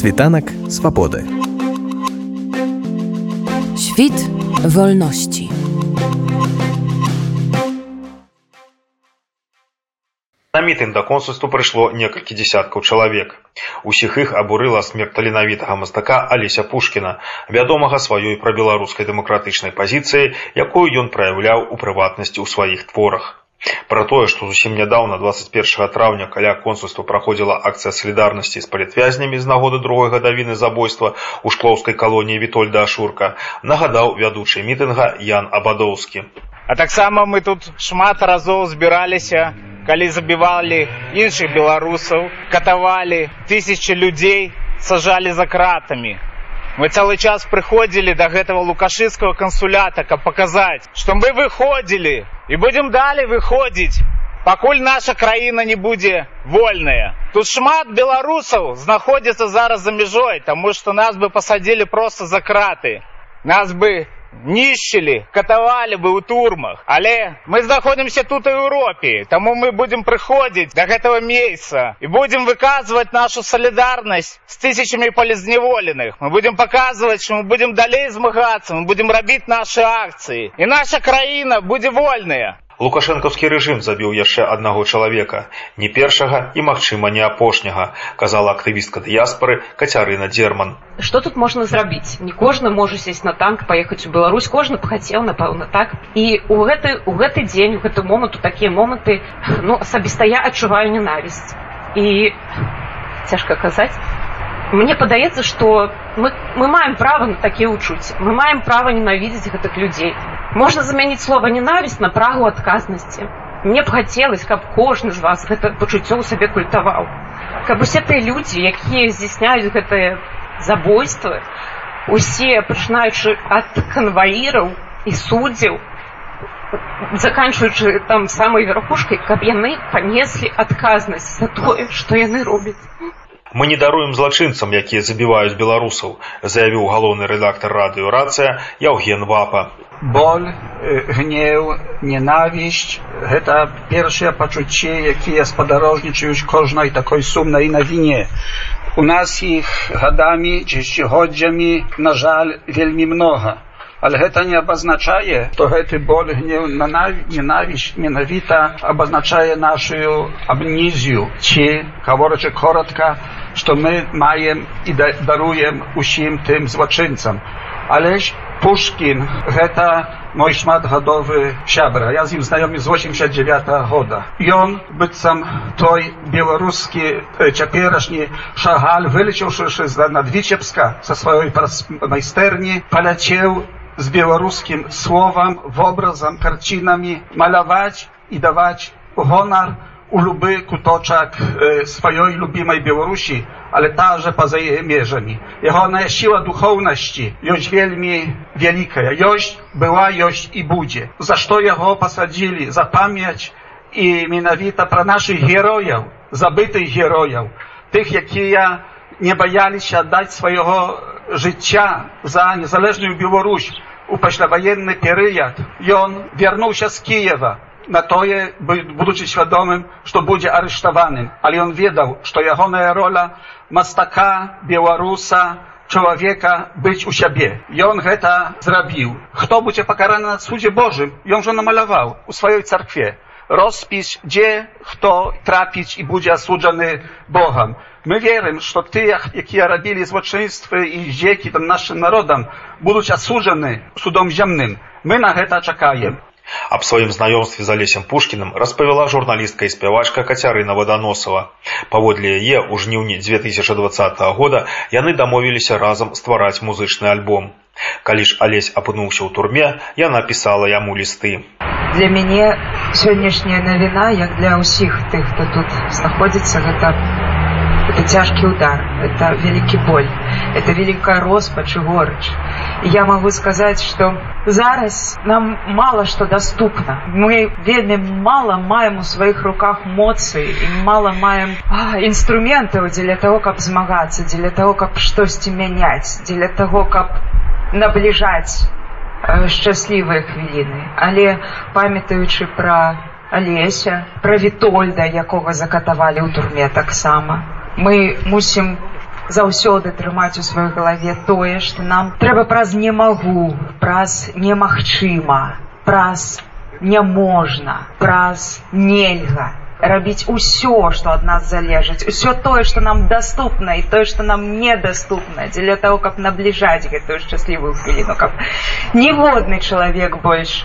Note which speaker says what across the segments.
Speaker 1: Світанак свабоды.
Speaker 2: Świt wolności.
Speaker 3: На мітынг да консульству прыйшло некалькі дзясяткаў чалавек. Усіх іх абурыла смерць таленавітага мастака Алеся Пушкіна, вядомага сваёй прабеларускай дэмакратычнай пазіцыяй, якую ён праяўляў у прыватнасці ў сваіх творах. Пра тое, што зусім нядаўна 21 траўня каля консульства праходзіла акцыя салідарнасці з палітвязнямі з нагоды другой гадавіны забойства ў шклоўскай калоніі Вітольда Ашурка, нагадаў вядучы мітынга Ян Абадоўскі.
Speaker 4: А таксама мы тут шмат разоў збіраліся калі забівалі іншых беларусаў катавалі тысячи людзей сажалі за кратамі мы цэлы час прыходзілі до гэтага лукашыцкого кансулята каб паказаць што мы выходзілі і будзем далей выходзіць пакуль наша краіна не будзе вольная тут шмат беларусаў знаходзіцца зараз за мяжой таму што нас бы пасадзілі просто за краты нас бы нішчылі катавалі бы ў турмах але мы знаходзімся тут у еўропе таму мы будзем прыходзіць да гэтага месяца і будзем выказваць нашу салідарнасць з тысячамі палізневоленых мы будзем паказваць што мы будзем далей змагацца мы будзем рабіць нашы акцыі і наша краіна будзе вольная
Speaker 3: лукашэнкаўскі рэжым забіў яшчэ аднаго чалавека не першага і магчыма не апошняга казала актывістка дыяспары кацярына дзерман
Speaker 5: что тут можна зрабіць не кожны можа сесть на танк паехаць у Беларусь кожны пахацеў напэўна так і у гэты у гэты дзень у гэты момант у такія моманты ну асабіста я адчуваю ненавісць і цяжка казаць мне падаецца што мы, мы маем права на такія ўчуцці мы маем права ненавідзець гэтых людзей Можна замяніць слова ненавісць на прагу адказнасці мне б хацелось каб кожны з вас гэта пачуццё ў сабе культаваў каб усе тыя людзі якія здзяйсняюць гэтае забойствы усе пачынаючы ад канваіраў і суддзяў заканчваючы там самай верхушкай каб яны панеслі адказнасць за тое што яны робяць.
Speaker 3: Мы не даруем злачынцам якія забіваюць беларусаў заявіў галоўны рэдактар радыё рацыя яўген вапа
Speaker 6: боль гнеў ненавісць гэта першыя пачуцці якія спадарожнічаюць кожнай такой сумнай навіне у нас іх гадамі дзесяцігоддзямі на жаль вельмі многа ale гэта не абазначае што гэты боль гнеў ненавісць менавіта абазначае нашу амнізію ці гаворачы коротка што мы маем і даруем усім тым злачынцам алеś Пушкін гэта мой шматгадовы сябра я з ім знаёмы з 89 года ён быццам той беларускі цяперашні шагаль вылечыўшы з над вічепска са сваёй майстэрні паляцеў z białoruskim słowem, obrazem, karcinami malować i dawać honor Uluby kutoczak e, swojej lubimej Białorusi, ale także poza jej mierzami. Jego siła duchowności jest wielmi wielka. Jest, była, jest i będzie. Za co jego posadzili? Za pamięć i mianowita pro naszych herojów, zabitych herojów, tych, jakie nie bojali się oddać swojego życia za niezależną Białoruś. U poślawojenny period. I on wiernuł się z Kijewa кіева на тое будучы свядомым што будзе арыштаваным але ён ведаў што ягоная роля мастака беларуса чалавека быць у сябе ён гэта зрабіў хто будзе пакараны на судзе божым ён жа намаляваў у сваёй царкве rozpis, gdzie kto trafić i będzie osądzony Bogiem. My wierzymy, że ty, jakie robili złoczyństwy i zdzieki tym naszym narodom, będą osądzeni судом ziemnym. My na to czekamy.
Speaker 3: Аб сваім знаёмстве з алесем пушкіным распавяла журналістка і спявачка кацярына ваданосава паводле яе ў жніўні 2020 года яны дамовіліся разам ствараць музычны альбом калі ж алесь апынуўся ў турме яна пісала яму лісты
Speaker 7: для мяне сённяшняя навіна як для ўсіх тых хто тут знаходзіцца гэта это цяжкі удар это вялікі боль это великая роспач і горыч і я могу сказаць что зараз нам мало что доступно мы вельмі мало маем у сваіх руках моцы і мало маем інструментаў дзеля того каб змагацца дзеля того каб штосьці мяняць дзеля того каб набліжаць шчаслівыя хвіліны але памятаючы пра алеся пра вітольда якога закатавалі ў турме таксама Мы мусім заўсёды трымаць у сваёй галаве тое што нам трэба праз не магу праз немагчыма праз няможна праз нельга рабіць усё што ад нас залежыць усё тое што нам даступна і тое што нам недаступна дзеля таго каб набліжаць гэтую шчаслівую хвіліну каб ніводны чалавек больш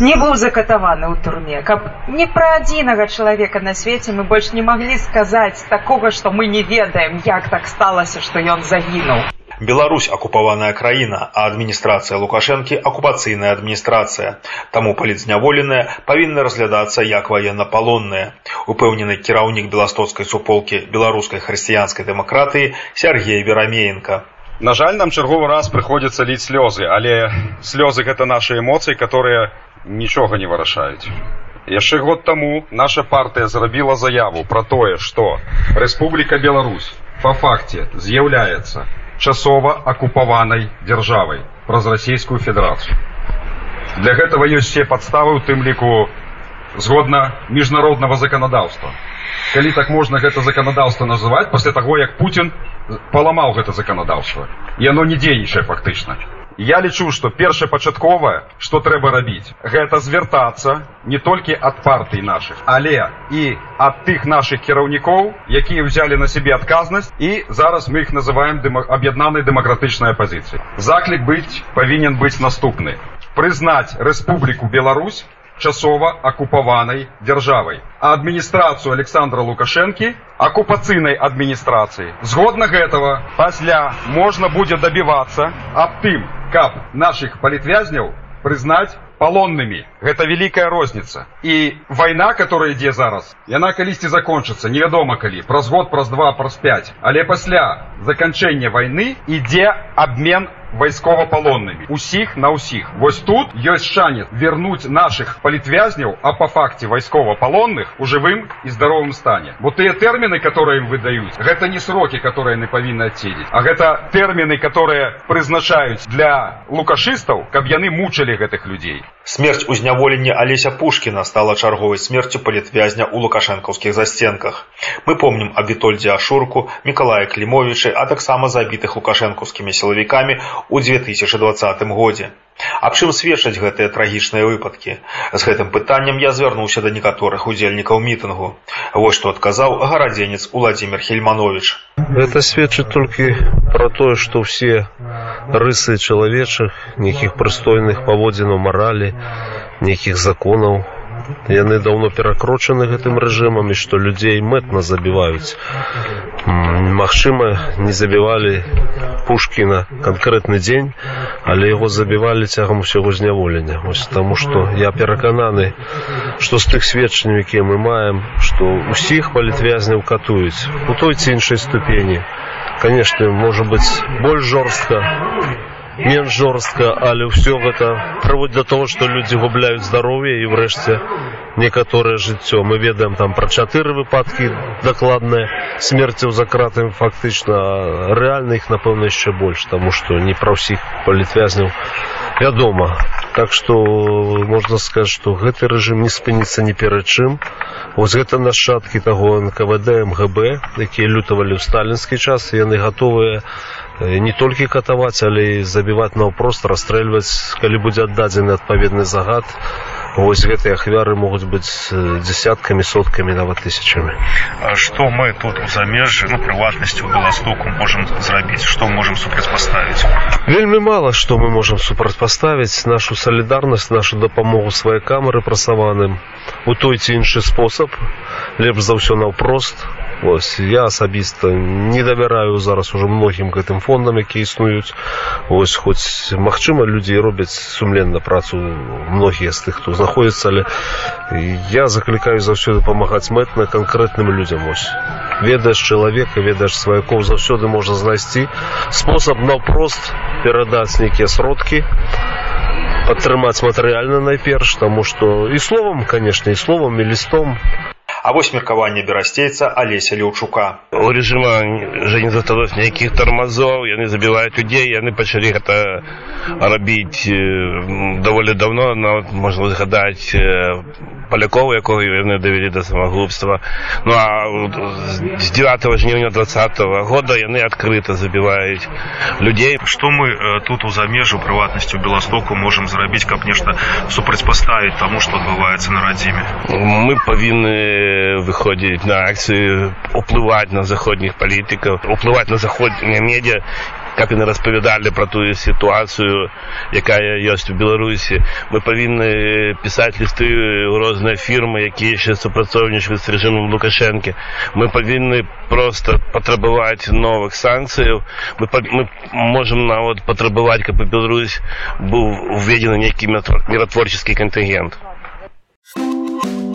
Speaker 7: не быў закатаваны ў турме каб не пра адзінага чалавека на свеце мы больш не маглі сказаць такога што мы не ведаем як так сталася што ён загінуў
Speaker 3: Беларусь акупаваная краіна, а адміністрацыя Лукашэнкі акупацыйная адміністрацыя. Таму палітзняволеныя павінны разглядацца як ваеннапалонныя. Упэўнены кіраўнік беластоцкай суполкі беларускай хрысціянскай дэмакратыі Сергей Верамеенко.
Speaker 1: На жаль, нам чарговы раз прыходзіцца ліць слёзы, але слёзы гэта нашы эмоцыі, которые нічога не вырашаюць. Яшчэ год таму наша партыя зрабіла заяву пра тое, што Рэспубліка Беларусь па факце з'яўляецца часова акупаванай дзяржавай праз расійскую федэрацыю. Для гэтага ёсць все падставы у тым ліку згодна міжнароднага заканадаўства. Калі так можна гэта заканадаўства называць пасля таго, як Путін паламаў гэта заканадаўства. І яно не дзейнічае фактычна. Я лічу, што першапачатковае, што трэба рабіць, гэта звяртацца не толькі ад партый нашых, але і ад тых нашых кіраўнікоў, якія ўзялі на сябе адказнасць і зараз мы іх называем дэма... аб'яднанай дэмакратычнай апазіцыі. Заклік быць павінен быць наступны. Прызнаць Рэспубліку Беларусь часова акупаванай дзяржавай, а адміністрацыю Александра Лукашэнкі акупацыйнай адміністрацыі. Згодна гэтага пасля можна будзе дабівацца аб тым, каб наших палітвязняў прызнаць палоннымі гэта вялікая розніца і вайна которая ідзе зараз яна калісьці закончыцца невядома калі праз год праз два праз пять але пасля заканчэння вайны ідзе абмен вайскова-палоннымі усіх на ўсіх вось тут ёсць шанец вернуть наших палітвязняў а по факце вайскова-палонных у жывым і здаровым стане вот тыя тэрміны которые им выдаюць гэта не сроки которые яны павінны адседзець а гэта тэрміны которые прызначаюць для лукашыстаў каб яны мучылі гэтых людзей
Speaker 3: Смерць у зняволенні Алеся Пушкіна стала чарговай смерцю палітвязня ў лукашэнкаўскіх застенках. Мы помнім аб Вітольдзе Ашурку, Мікалая Клімовічы, а таксама забітых лукашэнкаўскімі сілавікамі ў 2020 годзе. Аб чым сведчаць гэтыя трагічныя выпадкі? З гэтым пытаннем я звярнуўся да некаторых удзельнікаў мітынгу. Вось што адказаў гарадзенец Уладзімир Хельманович.
Speaker 8: Это сведчыць толькі пра тое, што ўсе рысы чалавечых, нейкіх прыстойных паводзінаў маралі, нейкіх законаў, яны даўно перакрочаны гэтым рэжымам і што людзей мэтна забіваюць Магчыма не забівалі пушкіна канкрэтны дзень але яго забівалі цягам усяго зняволення ось таму што я перакананы што з тых сведчанняў якія мы маем што ўсіх палітвязняў катуюць у той ці іншай ступені конечно можа быць больш жорстка менш жорстка але ўсё гэта прыводзіць да того што людзі губляюць здароўе і ўрэшце некаторае жыццё мы ведаем там пра чатыры выпадкі дакладныя смерцяў за кратамі фактычна рэальна іх напэўна яшчэ больш таму што не пра ўсіх палітвязняў вядома. Так што можна сказаць што гэты рэжым не спыніцца ні перад чым. Вось гэта нашчадкі таго нквд мгб якія лютавалі ў сталінскі час яны гатовыя не толькі катаваць але і забіваць наўпрост расстрэльваць калі будзе аддадзены адпаведны загад вось гэтыя ахвяры могуць быць дзясяткамі соткамі нават тысячамі
Speaker 3: што мы тут у замежжы ну прыватнасці у беластоку можам зрабіць што можам супрацьпаставіць
Speaker 8: вельмі мала што мы можам супрацьпаставіць нашу салідарнасць нашу дапамогу сваякам рэпрасаваным у той ці іншы спосаб лепш за ўсё наўпрост Вось, я асабіста не давяраю зараз уже многім гэтым фондам якія існуюць ось хоць магчыма людзі робяць сумленна працу многія з тых хто знаходзіцца але я заклікаю заўсёды памагаць мэтна канкрэтным людзям ось ведаеш чалавека ведаеш сваякоў заўсёды можна знайсці спосаб наўпрост перадаць нейкія сродкі падтрымаць матэрыяльна найперш таму што і словам канешне і словам і лістом
Speaker 3: А вось меркаванне берасцейца Алеся Леўчука.
Speaker 9: У режима уже не засталось никаких тормозов, яны забивают людей, яны пачалі гэта рабіць даволі давно, но можна згадаць палякова, якого яны давялі да самагубства. Ну а з 9 жніўня 20 года яны адкрыта забіваюць людзей.
Speaker 3: Што мы тут у замежу прыватнасці ў Беластоку можам зрабіць, каб нешта супрацьпаставіць таму, што адбываецца на радзіме.
Speaker 9: Мы павінны выходзіць на акцыі, уплываць на заходніх палітыкаў, уплываць на заходнія медіа как яны распавядалі пра тую сітуацыю якая ёсць у беларусі мы павінны пісаць лісты ў розныя фірмы якія яшчэ супрацоўнічаюць з рэжымом лукашэнкі мы павінны просто патрабаваць новых санкцыяў мы, мы можем нават патрабаваць каб у Беларусь быў уведзены нейкі міратворчаскі